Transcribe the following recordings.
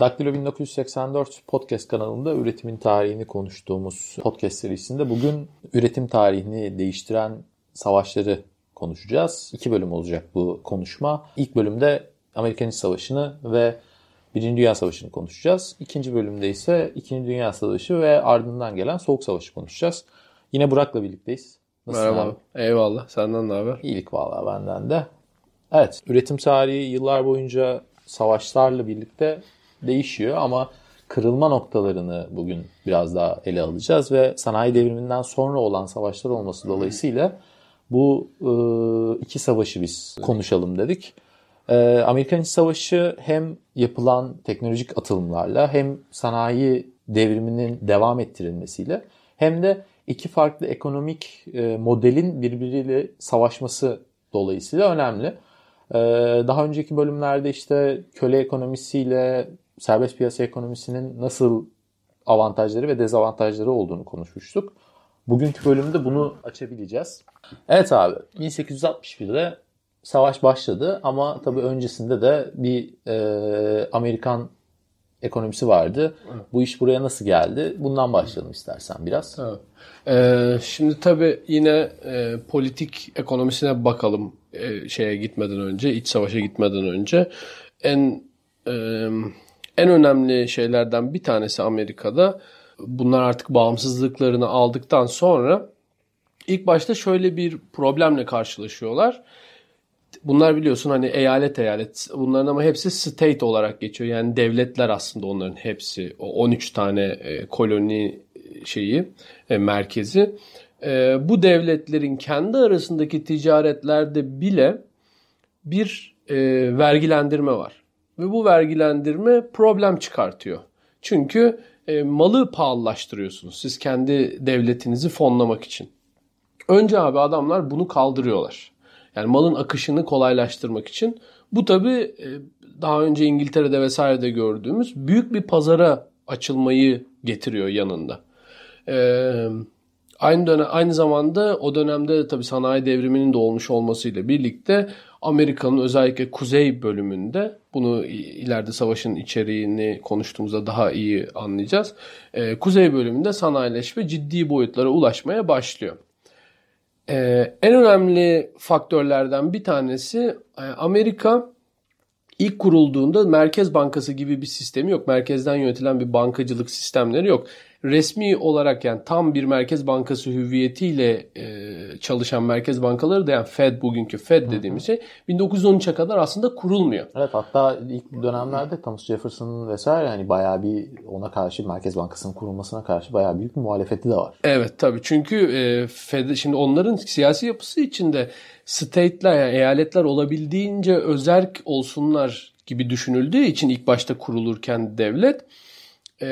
Daktilo 1984 podcast kanalında üretimin tarihini konuştuğumuz podcast serisinde bugün üretim tarihini değiştiren savaşları konuşacağız. İki bölüm olacak bu konuşma. İlk bölümde Amerikan İç Savaşı'nı ve Birinci Dünya Savaşı'nı konuşacağız. İkinci bölümde ise İkinci Dünya Savaşı ve ardından gelen Soğuk Savaşı konuşacağız. Yine Burak'la birlikteyiz. Nasılsın Merhaba. Abi? Eyvallah. Senden ne haber? İyilik vallahi benden de. Evet, üretim tarihi yıllar boyunca savaşlarla birlikte değişiyor ama kırılma noktalarını bugün biraz daha ele alacağız ve sanayi devriminden sonra olan savaşlar olması dolayısıyla bu e, iki savaşı biz konuşalım dedik. E, Amerikan İç Savaşı hem yapılan teknolojik atılımlarla hem sanayi devriminin devam ettirilmesiyle hem de iki farklı ekonomik e, modelin birbiriyle savaşması dolayısıyla önemli. Daha önceki bölümlerde işte köle ekonomisiyle serbest piyasa ekonomisinin nasıl avantajları ve dezavantajları olduğunu konuşmuştuk. Bugünkü bölümde bunu açabileceğiz. Evet abi 1861'de savaş başladı ama tabii öncesinde de bir e, Amerikan ekonomisi vardı. Bu iş buraya nasıl geldi? Bundan başlayalım istersen biraz. Evet. Ee, şimdi tabii yine e, politik ekonomisine bakalım e, şeye gitmeden önce, iç savaşa gitmeden önce. En e, en önemli şeylerden bir tanesi Amerika'da bunlar artık bağımsızlıklarını aldıktan sonra ilk başta şöyle bir problemle karşılaşıyorlar. Bunlar biliyorsun hani eyalet eyalet bunların ama hepsi state olarak geçiyor. Yani devletler aslında onların hepsi. O 13 tane e, koloni şeyi e, merkezi. E, bu devletlerin kendi arasındaki ticaretlerde bile bir vergilendirme var. Ve bu vergilendirme problem çıkartıyor. Çünkü e, malı pahalılaştırıyorsunuz siz kendi devletinizi fonlamak için. Önce abi adamlar bunu kaldırıyorlar. Yani malın akışını kolaylaştırmak için. Bu tabi e, daha önce İngiltere'de vesairede gördüğümüz büyük bir pazara açılmayı getiriyor yanında. Ee, aynı dönem aynı zamanda o dönemde tabi sanayi devriminin de olmuş olmasıyla birlikte Amerika'nın özellikle kuzey bölümünde bunu ileride savaşın içeriğini konuştuğumuzda daha iyi anlayacağız. Ee, kuzey bölümünde sanayileşme ciddi boyutlara ulaşmaya başlıyor. Ee, en önemli faktörlerden bir tanesi e, Amerika ilk kurulduğunda Merkez Bankası gibi bir sistemi yok. Merkezden yönetilen bir bankacılık sistemleri yok resmi olarak yani tam bir merkez bankası hüviyetiyle e, çalışan merkez bankaları da yani Fed bugünkü Fed dediğimiz şey 1913'e kadar aslında kurulmuyor. Evet hatta ilk dönemlerde Thomas Jefferson'ın vesaire hani bayağı bir ona karşı Merkez Bankası'nın kurulmasına karşı bayağı büyük bir muhalefeti de var. Evet tabii çünkü e, Fed şimdi onların siyasi yapısı içinde state'ler yani eyaletler olabildiğince özerk olsunlar gibi düşünüldüğü için ilk başta kurulurken devlet e,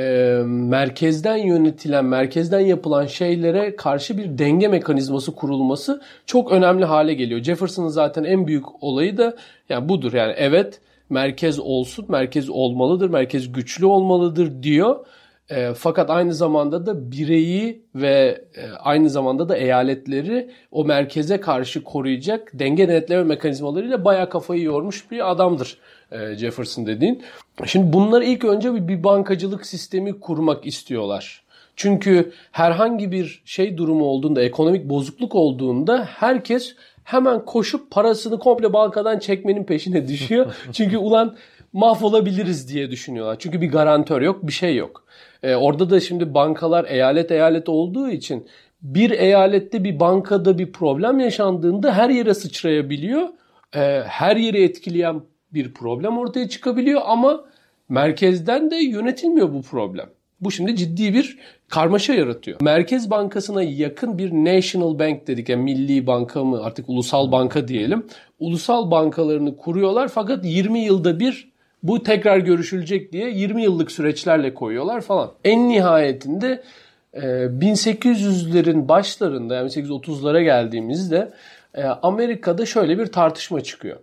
merkezden yönetilen, merkezden yapılan şeylere karşı bir denge mekanizması kurulması çok önemli hale geliyor. Jefferson'ın zaten en büyük olayı da yani budur. Yani evet merkez olsun, merkez olmalıdır, merkez güçlü olmalıdır diyor. E, fakat aynı zamanda da bireyi ve e, aynı zamanda da eyaletleri o merkeze karşı koruyacak denge denetleme mekanizmalarıyla bayağı kafayı yormuş bir adamdır e, Jefferson dediğin. Şimdi bunlar ilk önce bir, bir bankacılık sistemi kurmak istiyorlar. Çünkü herhangi bir şey durumu olduğunda, ekonomik bozukluk olduğunda herkes hemen koşup parasını komple bankadan çekmenin peşine düşüyor. Çünkü ulan mahvolabiliriz diye düşünüyorlar. Çünkü bir garantör yok, bir şey yok. Ee, orada da şimdi bankalar eyalet eyalet olduğu için bir eyalette bir bankada bir problem yaşandığında her yere sıçrayabiliyor. Ee, her yeri etkileyen bir problem ortaya çıkabiliyor ama merkezden de yönetilmiyor bu problem. Bu şimdi ciddi bir karmaşa yaratıyor. Merkez Bankası'na yakın bir national bank dedik yani milli banka mı artık ulusal banka diyelim. Ulusal bankalarını kuruyorlar fakat 20 yılda bir bu tekrar görüşülecek diye 20 yıllık süreçlerle koyuyorlar falan. En nihayetinde 1800'lerin e, başlarında yani 1830'lara geldiğimizde e, Amerika'da şöyle bir tartışma çıkıyor.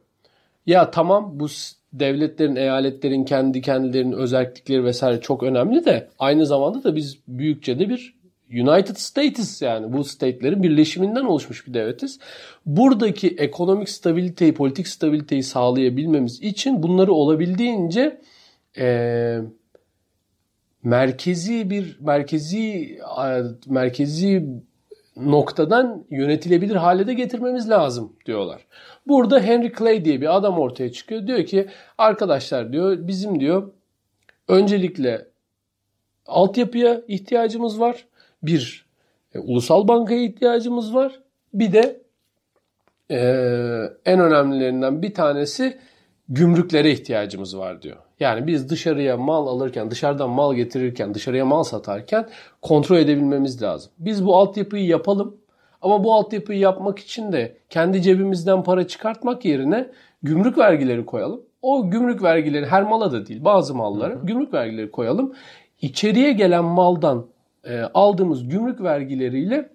Ya tamam bu devletlerin, eyaletlerin kendi kendilerinin özellikleri vesaire çok önemli de aynı zamanda da biz büyükçe de bir United States yani bu state'lerin birleşiminden oluşmuş bir devletiz. Buradaki ekonomik stabiliteyi, politik stabiliteyi sağlayabilmemiz için bunları olabildiğince e, merkezi bir merkezi merkezi noktadan yönetilebilir hale de getirmemiz lazım diyorlar. Burada Henry Clay diye bir adam ortaya çıkıyor. Diyor ki arkadaşlar diyor bizim diyor öncelikle altyapıya ihtiyacımız var. Bir e, ulusal bankaya ihtiyacımız var. Bir de e, en önemlilerinden bir tanesi gümrüklere ihtiyacımız var diyor. Yani biz dışarıya mal alırken, dışarıdan mal getirirken, dışarıya mal satarken kontrol edebilmemiz lazım. Biz bu altyapıyı yapalım ama bu altyapıyı yapmak için de kendi cebimizden para çıkartmak yerine gümrük vergileri koyalım. O gümrük vergileri her mala da değil bazı mallara gümrük vergileri koyalım. İçeriye gelen maldan e, aldığımız gümrük vergileriyle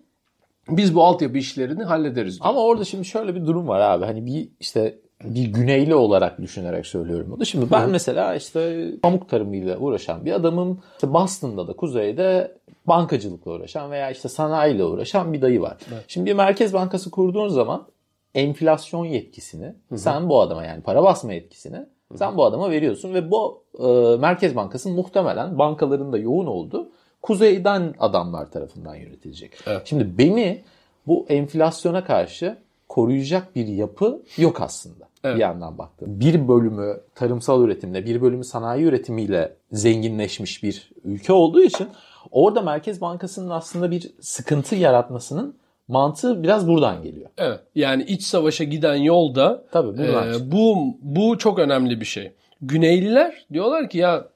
biz bu altyapı işlerini hallederiz. Diyor. Ama orada şimdi şöyle bir durum var abi. Hani bir işte bir güneyli olarak düşünerek söylüyorum bunu. Şimdi ben Hı. mesela işte pamuk tarımıyla uğraşan bir adamım. İşte Boston'da da kuzeyde bankacılıkla uğraşan veya işte sanayiyle uğraşan bir dayı var. Evet. Şimdi bir merkez bankası kurduğun zaman enflasyon yetkisini Hı. sen bu adama yani para basma yetkisini Hı. sen bu adama veriyorsun ve bu e, merkez bankasının muhtemelen bankaların da yoğun olduğu kuzeyden adamlar tarafından yönetilecek. Evet. Şimdi beni bu enflasyona karşı koruyacak bir yapı yok aslında. Evet. Bir yandan baktım. Bir bölümü tarımsal üretimle, bir bölümü sanayi üretimiyle zenginleşmiş bir ülke olduğu için orada Merkez Bankası'nın aslında bir sıkıntı yaratmasının mantığı biraz buradan geliyor. Evet. Yani iç savaşa giden yolda Tabii e, bu bu çok önemli bir şey. Güneyliler diyorlar ki ya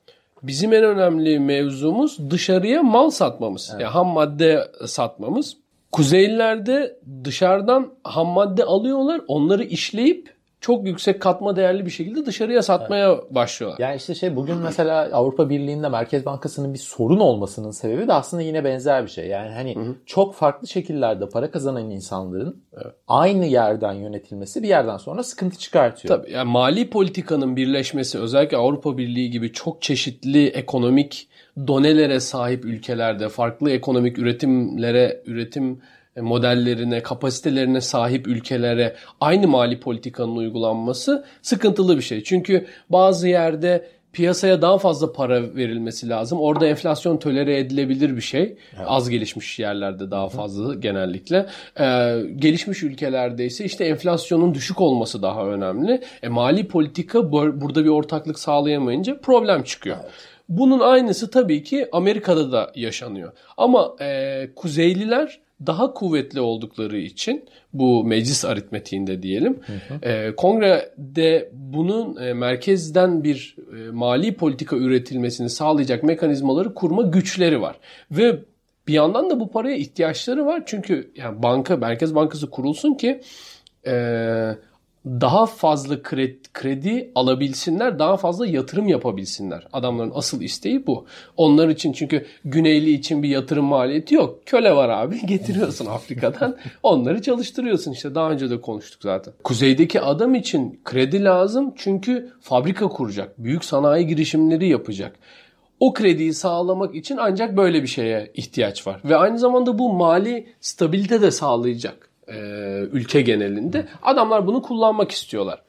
bizim en önemli mevzumuz dışarıya mal satmamız. Evet. Yani ham madde satmamız. Kuzeylilerde dışarıdan ham madde alıyorlar, onları işleyip çok yüksek katma değerli bir şekilde dışarıya satmaya evet. başlıyorlar. Yani işte şey bugün mesela Avrupa Birliği'nde Merkez Bankası'nın bir sorun olmasının sebebi de aslında yine benzer bir şey. Yani hani hı hı. çok farklı şekillerde para kazanan insanların evet. aynı yerden yönetilmesi bir yerden sonra sıkıntı çıkartıyor. Tabii yani mali politikanın birleşmesi özellikle Avrupa Birliği gibi çok çeşitli ekonomik donelere sahip ülkelerde farklı ekonomik üretimlere üretim modellerine, kapasitelerine sahip ülkelere aynı mali politikanın uygulanması sıkıntılı bir şey. Çünkü bazı yerde piyasaya daha fazla para verilmesi lazım. Orada enflasyon tolere edilebilir bir şey. Evet. Az gelişmiş yerlerde daha fazla Hı. genellikle. Ee, gelişmiş ülkelerde ise işte enflasyonun düşük olması daha önemli. E, mali politika burada bir ortaklık sağlayamayınca problem çıkıyor. Evet. Bunun aynısı tabii ki Amerika'da da yaşanıyor. Ama e, Kuzeyliler daha kuvvetli oldukları için bu meclis aritmetiğinde diyelim hı hı. E, kongrede bunun e, merkezden bir e, mali politika üretilmesini sağlayacak mekanizmaları kurma güçleri var ve bir yandan da bu paraya ihtiyaçları var çünkü yani banka merkez bankası kurulsun ki e, daha fazla kredi, kredi alabilsinler, daha fazla yatırım yapabilsinler. Adamların asıl isteği bu. Onlar için çünkü Güneyli için bir yatırım maliyeti yok. Köle var abi getiriyorsun Afrika'dan. Onları çalıştırıyorsun işte daha önce de konuştuk zaten. Kuzeydeki adam için kredi lazım çünkü fabrika kuracak. Büyük sanayi girişimleri yapacak. O krediyi sağlamak için ancak böyle bir şeye ihtiyaç var. Ve aynı zamanda bu mali stabilite de sağlayacak e, ülke genelinde. Adamlar bunu kullanmak istiyorlar.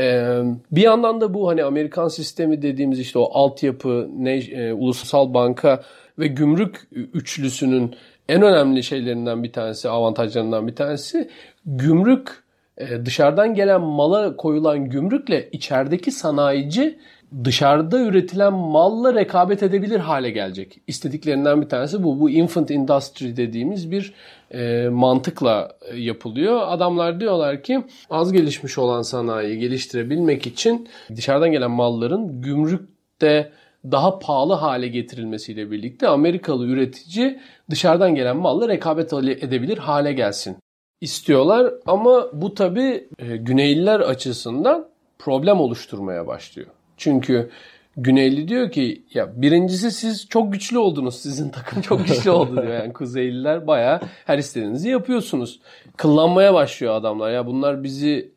E, bir yandan da bu hani Amerikan sistemi dediğimiz işte o altyapı, ne, e, ulusal banka ve gümrük üçlüsünün en önemli şeylerinden bir tanesi, avantajlarından bir tanesi gümrük e, dışarıdan gelen mala koyulan gümrükle içerideki sanayici dışarıda üretilen malla rekabet edebilir hale gelecek. İstediklerinden bir tanesi bu. Bu infant industry dediğimiz bir e, mantıkla e, yapılıyor. Adamlar diyorlar ki az gelişmiş olan sanayiyi geliştirebilmek için dışarıdan gelen malların gümrükte daha pahalı hale getirilmesiyle birlikte Amerikalı üretici dışarıdan gelen malla rekabet edebilir hale gelsin istiyorlar ama bu tabi e, Güneyliler açısından problem oluşturmaya başlıyor. Çünkü Güneyli diyor ki ya birincisi siz çok güçlü oldunuz. Sizin takım çok güçlü oldu diyor. Yani Kuzeyliler baya her istediğinizi yapıyorsunuz. Kıllanmaya başlıyor adamlar. Ya bunlar bizi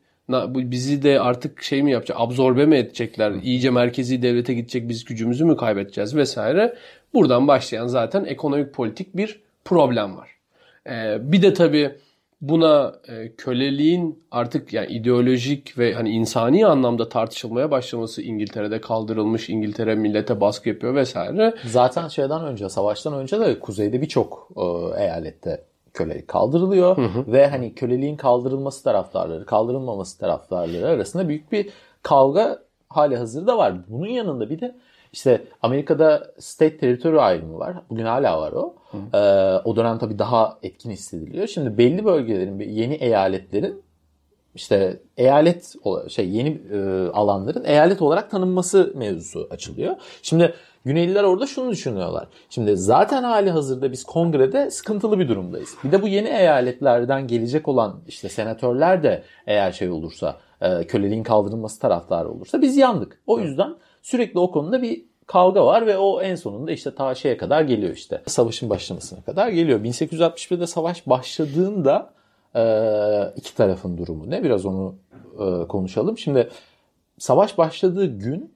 bizi de artık şey mi yapacak? Absorbe mi edecekler? İyice merkezi devlete gidecek biz gücümüzü mü kaybedeceğiz vesaire. Buradan başlayan zaten ekonomik politik bir problem var. Ee, bir de tabii buna e, köleliğin artık yani ideolojik ve hani insani anlamda tartışılmaya başlaması İngiltere'de kaldırılmış. İngiltere millete baskı yapıyor vesaire. Zaten şeyden önce, savaştan önce de kuzeyde birçok e, eyalette kölelik kaldırılıyor hı hı. ve hani köleliğin kaldırılması taraftarları, kaldırılmaması taraftarları arasında büyük bir kavga hali hazırda var. Bunun yanında bir de işte Amerika'da state territory ayrımı var. Bugün hala var o. Ee, o dönem tabii daha etkin hissediliyor. Şimdi belli bölgelerin, yeni eyaletlerin işte eyalet şey yeni e, alanların eyalet olarak tanınması mevzusu açılıyor. Şimdi Güneyliler orada şunu düşünüyorlar. Şimdi zaten hali hazırda biz kongrede sıkıntılı bir durumdayız. Bir de bu yeni eyaletlerden gelecek olan işte senatörler de eğer şey olursa e, köleliğin kaldırılması taraftarı olursa biz yandık. O yüzden sürekli o konuda bir kavga var ve o en sonunda işte ta şeye kadar geliyor işte. Savaşın başlamasına kadar geliyor. 1861'de savaş başladığında e, iki tarafın durumu ne? Biraz onu e, konuşalım. Şimdi savaş başladığı gün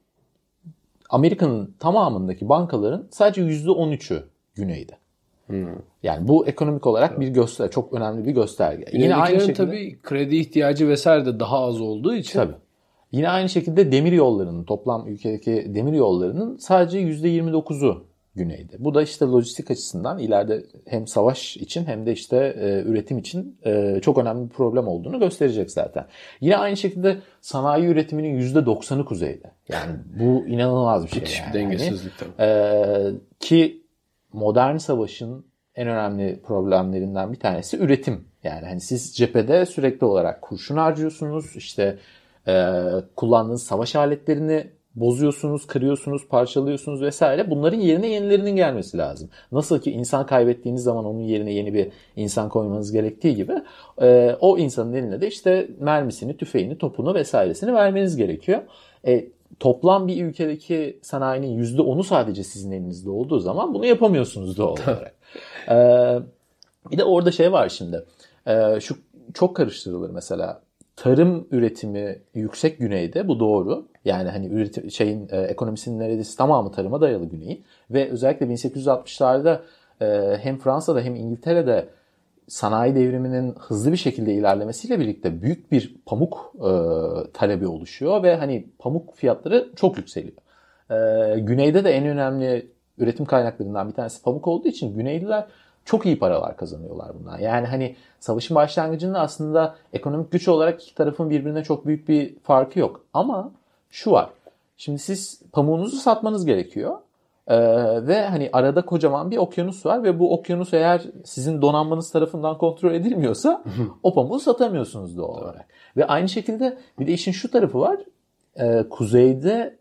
Amerika'nın tamamındaki bankaların sadece %13'ü güneyde. Hmm. Yani bu ekonomik olarak bir göster çok önemli bir gösterge. Yine aynı şekilde tabii kredi ihtiyacı vesaire de daha az olduğu için. Tabii. Yine aynı şekilde demir yollarının toplam ülkedeki demir yollarının sadece %29'u güneyde. Bu da işte lojistik açısından ileride hem savaş için hem de işte e, üretim için e, çok önemli bir problem olduğunu gösterecek zaten. Yine aynı şekilde sanayi üretiminin %90'ı kuzeyde. Yani bu inanılmaz bir şey. Müthiş yani. bir dengesizlik tabii. E, ki modern savaşın en önemli problemlerinden bir tanesi üretim. Yani hani siz cephede sürekli olarak kurşun harcıyorsunuz. İşte e, kullandığınız savaş aletlerini bozuyorsunuz, kırıyorsunuz, parçalıyorsunuz vesaire. Bunların yerine yenilerinin gelmesi lazım. Nasıl ki insan kaybettiğiniz zaman onun yerine yeni bir insan koymanız gerektiği gibi e, o insanın eline de işte mermisini, tüfeğini, topunu vesairesini vermeniz gerekiyor. E, toplam bir ülkedeki sanayinin %10'u sadece sizin elinizde olduğu zaman bunu yapamıyorsunuz doğal olarak. e, bir de orada şey var şimdi. E, şu çok karıştırılır mesela tarım üretimi yüksek güneyde bu doğru. Yani hani üretim şeyin e, ekonomisinin neredeyse tamamı tarıma dayalı güneyin ve özellikle 1860'larda e, hem Fransa'da hem İngiltere'de sanayi devriminin hızlı bir şekilde ilerlemesiyle birlikte büyük bir pamuk e, talebi oluşuyor ve hani pamuk fiyatları çok yükseliyor. E, güneyde de en önemli üretim kaynaklarından bir tanesi pamuk olduğu için Güneyliler çok iyi paralar kazanıyorlar bundan. Yani hani savaşın başlangıcında aslında ekonomik güç olarak iki tarafın birbirine çok büyük bir farkı yok. Ama şu var. Şimdi siz pamuğunuzu satmanız gerekiyor. Ee, ve hani arada kocaman bir okyanus var ve bu okyanus eğer sizin donanmanız tarafından kontrol edilmiyorsa o pamuğu satamıyorsunuz doğal olarak. Ve aynı şekilde bir de işin şu tarafı var. Ee, kuzeyde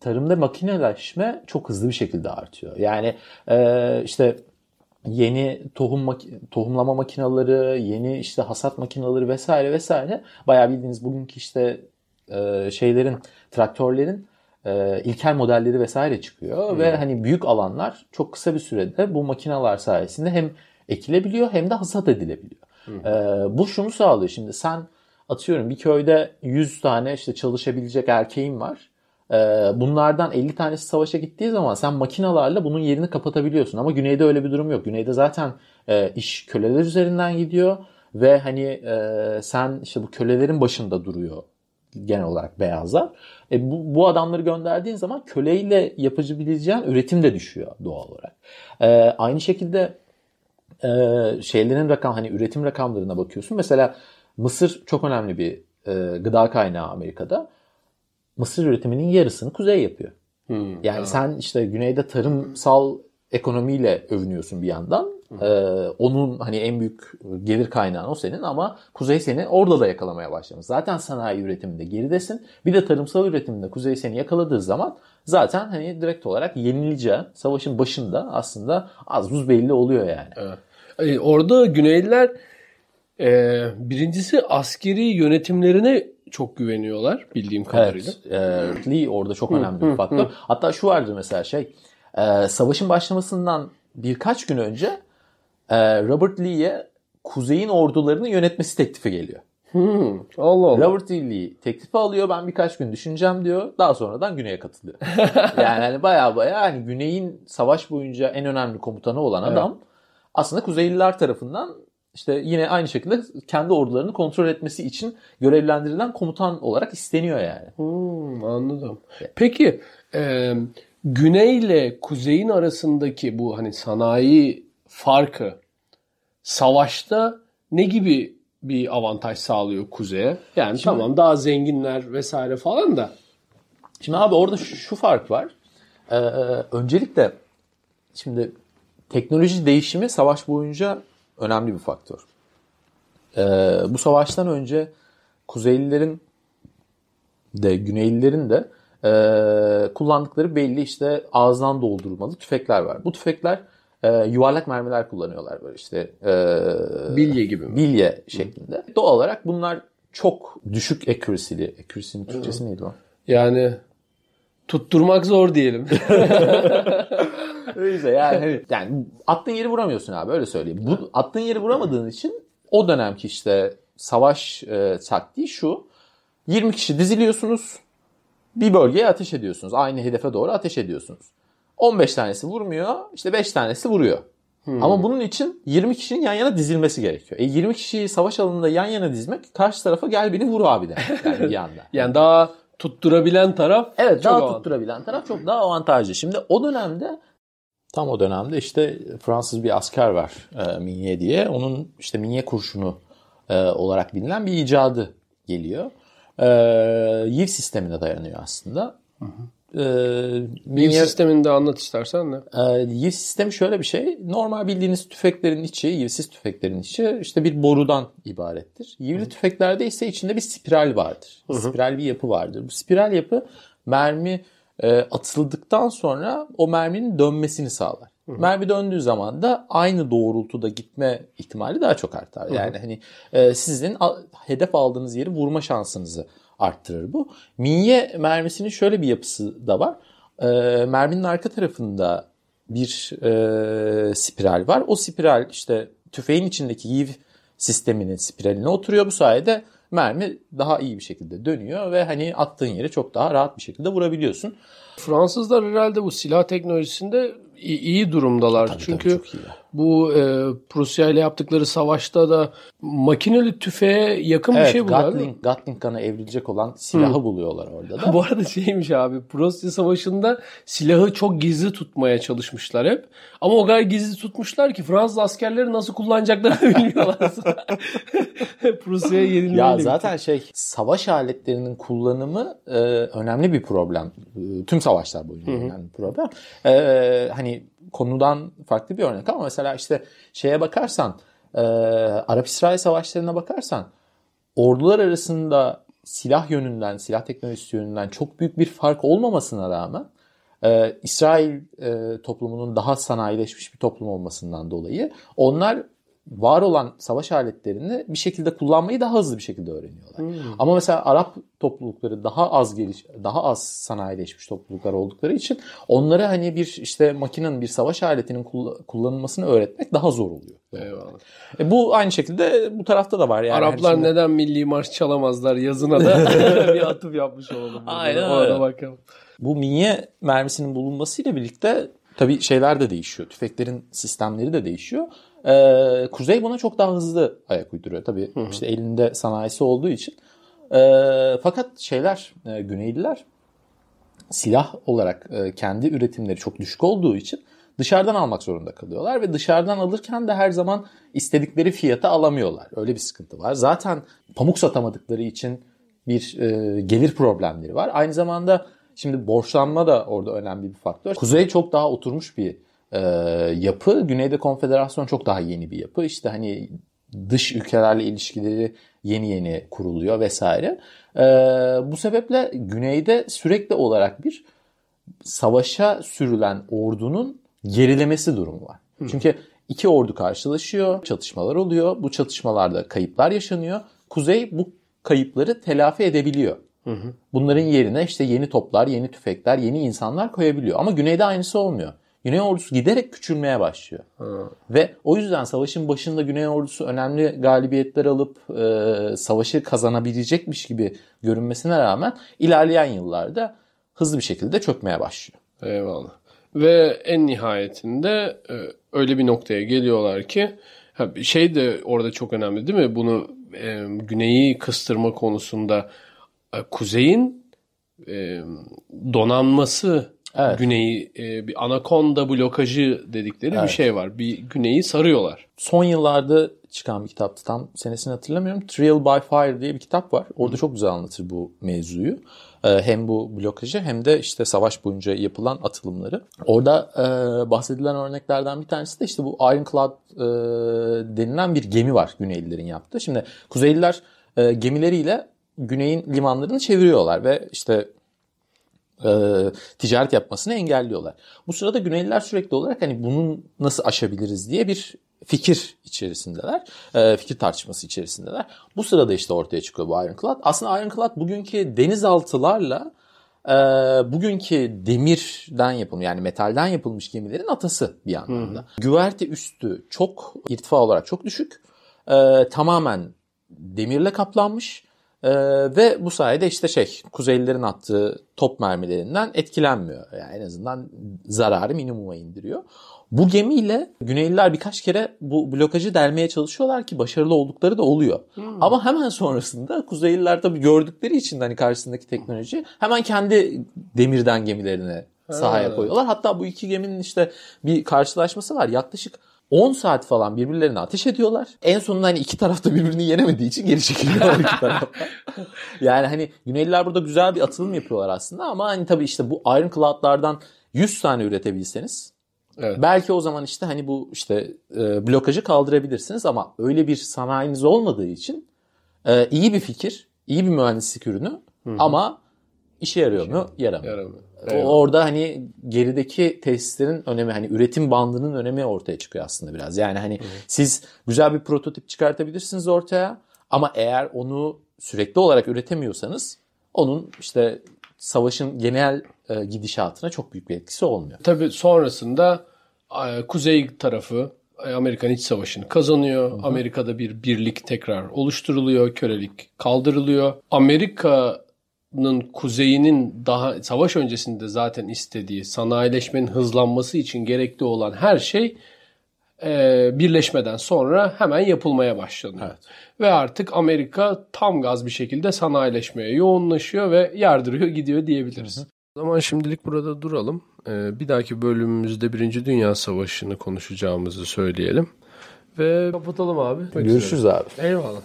tarımda makineleşme çok hızlı bir şekilde artıyor. Yani e, işte yeni tohum tohumlama makinaları, yeni işte hasat makinaları vesaire vesaire bayağı bildiğiniz bugünkü işte e, şeylerin traktörlerin e, ilkel modelleri vesaire çıkıyor hmm. ve hani büyük alanlar çok kısa bir sürede bu makinalar sayesinde hem ekilebiliyor hem de hasat edilebiliyor. Hmm. E, bu şunu sağlıyor şimdi sen atıyorum bir köyde 100 tane işte çalışabilecek erkeğin var bunlardan 50 tanesi savaşa gittiği zaman sen makinalarla bunun yerini kapatabiliyorsun. Ama güneyde öyle bir durum yok. Güneyde zaten e, iş köleler üzerinden gidiyor ve hani e, sen işte bu kölelerin başında duruyor genel olarak beyazlar. E, bu, bu adamları gönderdiğin zaman köleyle yapabileceğin üretim de düşüyor doğal olarak. E, aynı şekilde e, şeylerin rakam hani üretim rakamlarına bakıyorsun. Mesela Mısır çok önemli bir e, gıda kaynağı Amerika'da mısır üretiminin yarısını kuzey yapıyor. Hmm, yani evet. sen işte güneyde tarımsal ekonomiyle övünüyorsun bir yandan. Ee, onun hani en büyük gelir kaynağın o senin ama kuzey seni orada da yakalamaya başlamış. Zaten sanayi üretiminde geridesin. Bir de tarımsal üretiminde kuzey seni yakaladığı zaman zaten hani direkt olarak yenileceği savaşın başında aslında az buz belli oluyor yani. Evet. Yani orada Güneyliler e, birincisi askeri yönetimlerine çok güveniyorlar bildiğim kadarıyla. Evet. E, Lee orada çok önemli bir faktör. Hatta şu vardı mesela şey e, savaşın başlamasından birkaç gün önce e, Robert Lee'ye kuzeyin ordularını yönetmesi teklifi geliyor. Hmm, Allah Allah. Robert E. Lee teklifi alıyor ben birkaç gün düşüneceğim diyor. Daha sonradan güneye katılıyor. yani hani baya baya hani güneyin savaş boyunca en önemli komutanı olan adam evet. aslında Kuzeyliler tarafından işte yine aynı şekilde kendi ordularını kontrol etmesi için görevlendirilen komutan olarak isteniyor yani. Hmm, anladım. Peki e, güney ile kuzeyin arasındaki bu hani sanayi farkı savaşta ne gibi bir avantaj sağlıyor kuzeye? Yani tamam daha zenginler vesaire falan da. Şimdi abi orada şu, şu fark var. Ee, öncelikle şimdi teknoloji değişimi savaş boyunca önemli bir faktör. Ee, bu savaştan önce Kuzeylilerin de Güneylilerin de e, kullandıkları belli işte ağızdan doldurulmalı tüfekler var. Bu tüfekler e, yuvarlak mermiler kullanıyorlar böyle işte. E, Bilye gibi mi? Bilye şeklinde. Doğal olarak bunlar çok düşük accuracy'li. Accuracy'nin Türkçesi neydi o? Yani tutturmak zor diyelim. Öyle yani, hani, yani attığın yeri vuramıyorsun abi öyle söyleyeyim. Bu attığın yeri vuramadığın için o dönemki işte savaş e, taktiği şu. 20 kişi diziliyorsunuz. Bir bölgeye ateş ediyorsunuz. Aynı hedefe doğru ateş ediyorsunuz. 15 tanesi vurmuyor. işte 5 tanesi vuruyor. Hmm. Ama bunun için 20 kişinin yan yana dizilmesi gerekiyor. E 20 kişiyi savaş alanında yan yana dizmek karşı tarafa gel beni vur abi de. Yani bir anda. yani daha tutturabilen taraf Evet daha avantajlı. tutturabilen taraf çok daha avantajlı. Şimdi o dönemde tam o dönemde işte Fransız bir asker var e, Minye diye. Onun işte Minye kurşunu e, olarak bilinen bir icadı geliyor. E, YIV sistemine dayanıyor aslında. Hı hı. E, YIV sistemini de anlat istersen de. E, YIV sistemi şöyle bir şey. Normal bildiğiniz tüfeklerin içi, YIV'siz tüfeklerin içi işte bir borudan ibarettir. YIV'li tüfeklerde ise içinde bir spiral vardır. Hı hı. Spiral bir yapı vardır. Bu spiral yapı mermi e, atıldıktan sonra o merminin dönmesini sağlar. Hı hı. Mermi döndüğü zaman da aynı doğrultuda gitme ihtimali daha çok artar. Hı hı. Yani hani e, sizin a, hedef aldığınız yeri vurma şansınızı arttırır bu. Minye mermisinin şöyle bir yapısı da var. E, merminin arka tarafında bir e, spiral var. O spiral işte tüfeğin içindeki yiv sisteminin spiraline oturuyor. Bu sayede mermi daha iyi bir şekilde dönüyor ve hani attığın yere çok daha rahat bir şekilde vurabiliyorsun. Fransızlar herhalde bu silah teknolojisinde iyi, iyi durumdalar. Tabii, Çünkü tabii, bu e, Prusya ile yaptıkları savaşta da makineli tüfeğe yakın evet, bir şey buldular. Gatling, Gatling kanı evrilecek olan silahı Hı. buluyorlar orada da. bu arada şeymiş abi Prusya Savaşı'nda silahı çok gizli tutmaya çalışmışlar hep. Ama o kadar gizli tutmuşlar ki Fransız askerleri nasıl kullanacaklarını bilmiyorlar. Prusya'ya yenilmeyle. Ya zaten şey savaş aletlerinin kullanımı e, önemli bir problem. E, tüm savaşlar boyunca önemli bir problem. E, hani konudan farklı bir örnek ama mesela işte şeye bakarsan e, Arap-İsrail savaşlarına bakarsan ordular arasında silah yönünden, silah teknolojisi yönünden çok büyük bir fark olmamasına rağmen e, İsrail e, toplumunun daha sanayileşmiş bir toplum olmasından dolayı onlar var olan savaş aletlerini bir şekilde kullanmayı daha hızlı bir şekilde öğreniyorlar. Hmm. Ama mesela Arap toplulukları daha az geliş daha az sanayileşmiş topluluklar oldukları için onlara hani bir işte makinenin bir savaş aletinin kullanılmasını öğretmek daha zor oluyor. Eyvallah. E bu aynı şekilde bu tarafta da var yani. Araplar şimdi... neden milli marş çalamazlar yazına da bir atıf yapmış olalım. Aynen öyle. bakalım. Bu minye mermisinin bulunmasıyla birlikte tabii şeyler de değişiyor. Tüfeklerin sistemleri de değişiyor. Ee, Kuzey buna çok daha hızlı ayak uyduruyor. Tabii hı hı. işte elinde sanayisi olduğu için. Ee, fakat şeyler, e, Güneyliler silah olarak e, kendi üretimleri çok düşük olduğu için dışarıdan almak zorunda kalıyorlar ve dışarıdan alırken de her zaman istedikleri fiyata alamıyorlar. Öyle bir sıkıntı var. Zaten pamuk satamadıkları için bir e, gelir problemleri var. Aynı zamanda şimdi borçlanma da orada önemli bir faktör. Kuzey çok daha oturmuş bir e, yapı. Güneyde konfederasyon çok daha yeni bir yapı. İşte hani dış ülkelerle ilişkileri yeni yeni kuruluyor vesaire. E, bu sebeple güneyde sürekli olarak bir savaşa sürülen ordunun gerilemesi durumu var. Hı. Çünkü iki ordu karşılaşıyor, çatışmalar oluyor. Bu çatışmalarda kayıplar yaşanıyor. Kuzey bu kayıpları telafi edebiliyor. Hı hı. Bunların yerine işte yeni toplar, yeni tüfekler, yeni insanlar koyabiliyor. Ama güneyde aynısı olmuyor. Güney ordusu giderek küçülmeye başlıyor. Ha. Ve o yüzden savaşın başında Güney ordusu önemli galibiyetler alıp e, savaşı kazanabilecekmiş gibi görünmesine rağmen ilerleyen yıllarda hızlı bir şekilde çökmeye başlıyor. Eyvallah. Ve en nihayetinde e, öyle bir noktaya geliyorlar ki şey de orada çok önemli değil mi? Bunu e, güneyi kıstırma konusunda e, kuzeyin e, donanması Evet. güneyi e, bir anakonda blokajı dedikleri bir şey var. Bir güneyi sarıyorlar. Son yıllarda çıkan bir kitaptı. Tam senesini hatırlamıyorum. Trial by Fire diye bir kitap var. Orada çok güzel anlatır bu mevzuyu. Ee, hem bu blokajı hem de işte savaş boyunca yapılan atılımları. Orada e, bahsedilen örneklerden bir tanesi de işte bu Ironclad e, denilen bir gemi var Güneylilerin yaptığı. Şimdi Kuzeyliler e, gemileriyle Güney'in limanlarını çeviriyorlar ve işte e, ticaret yapmasını engelliyorlar. Bu sırada Güneyliler sürekli olarak hani bunu nasıl aşabiliriz diye bir fikir içerisindeler. E, fikir tartışması içerisindeler. Bu sırada işte ortaya çıkıyor bu Ironclad. Aslında Ironclad bugünkü denizaltılarla e, bugünkü demirden yapılmış yani metalden yapılmış gemilerin atası bir anlamda. Güverte üstü çok irtifa olarak çok düşük. E, tamamen demirle kaplanmış. Ee, ve bu sayede işte şey Kuzeylilerin attığı top mermilerinden etkilenmiyor. Yani en azından zararı minimuma indiriyor. Bu gemiyle Güneyliler birkaç kere bu blokajı delmeye çalışıyorlar ki başarılı oldukları da oluyor. Ama hemen sonrasında Kuzeyliler tabii gördükleri için hani karşısındaki teknoloji hemen kendi demirden gemilerini sahaya koyuyorlar. Hatta bu iki geminin işte bir karşılaşması var. Yaklaşık 10 saat falan birbirlerine ateş ediyorlar. En sonunda hani iki tarafta birbirini yenemediği için geri çekiliyorlar iki tarafta. yani hani Güneyliler burada güzel bir atılım yapıyorlar aslında ama hani tabii işte bu Ironclad'lardan 100 tane üretebilseniz Evet. belki o zaman işte hani bu işte e, blokajı kaldırabilirsiniz ama öyle bir sanayiniz olmadığı için e, iyi bir fikir, iyi bir mühendislik ürünü ama işe yarıyor mu? Yaramıyor. Yaramıyor. O- Orada hani gerideki tesislerin önemi hani üretim bandının önemi ortaya çıkıyor aslında biraz. Yani hani siz güzel bir prototip çıkartabilirsiniz ortaya ama eğer onu sürekli olarak üretemiyorsanız onun işte savaşın genel e, gidişatına çok büyük bir etkisi olmuyor. Tabii sonrasında e, kuzey tarafı e, Amerikan İç Savaşı'nı kazanıyor. Amerika'da bir birlik tekrar oluşturuluyor. Kölelik kaldırılıyor. Amerika'nın kuzeyinin daha savaş öncesinde zaten istediği sanayileşmenin hızlanması için gerekli olan her şey e, birleşmeden sonra hemen yapılmaya başlanıyor. Evet. Ve artık Amerika tam gaz bir şekilde sanayileşmeye yoğunlaşıyor ve yardırıyor gidiyor diyebiliriz. O zaman şimdilik burada duralım. Ee, bir dahaki bölümümüzde Birinci Dünya Savaşı'nı konuşacağımızı söyleyelim. Ve kapatalım abi. Görüşürüz abi. Eyvallah.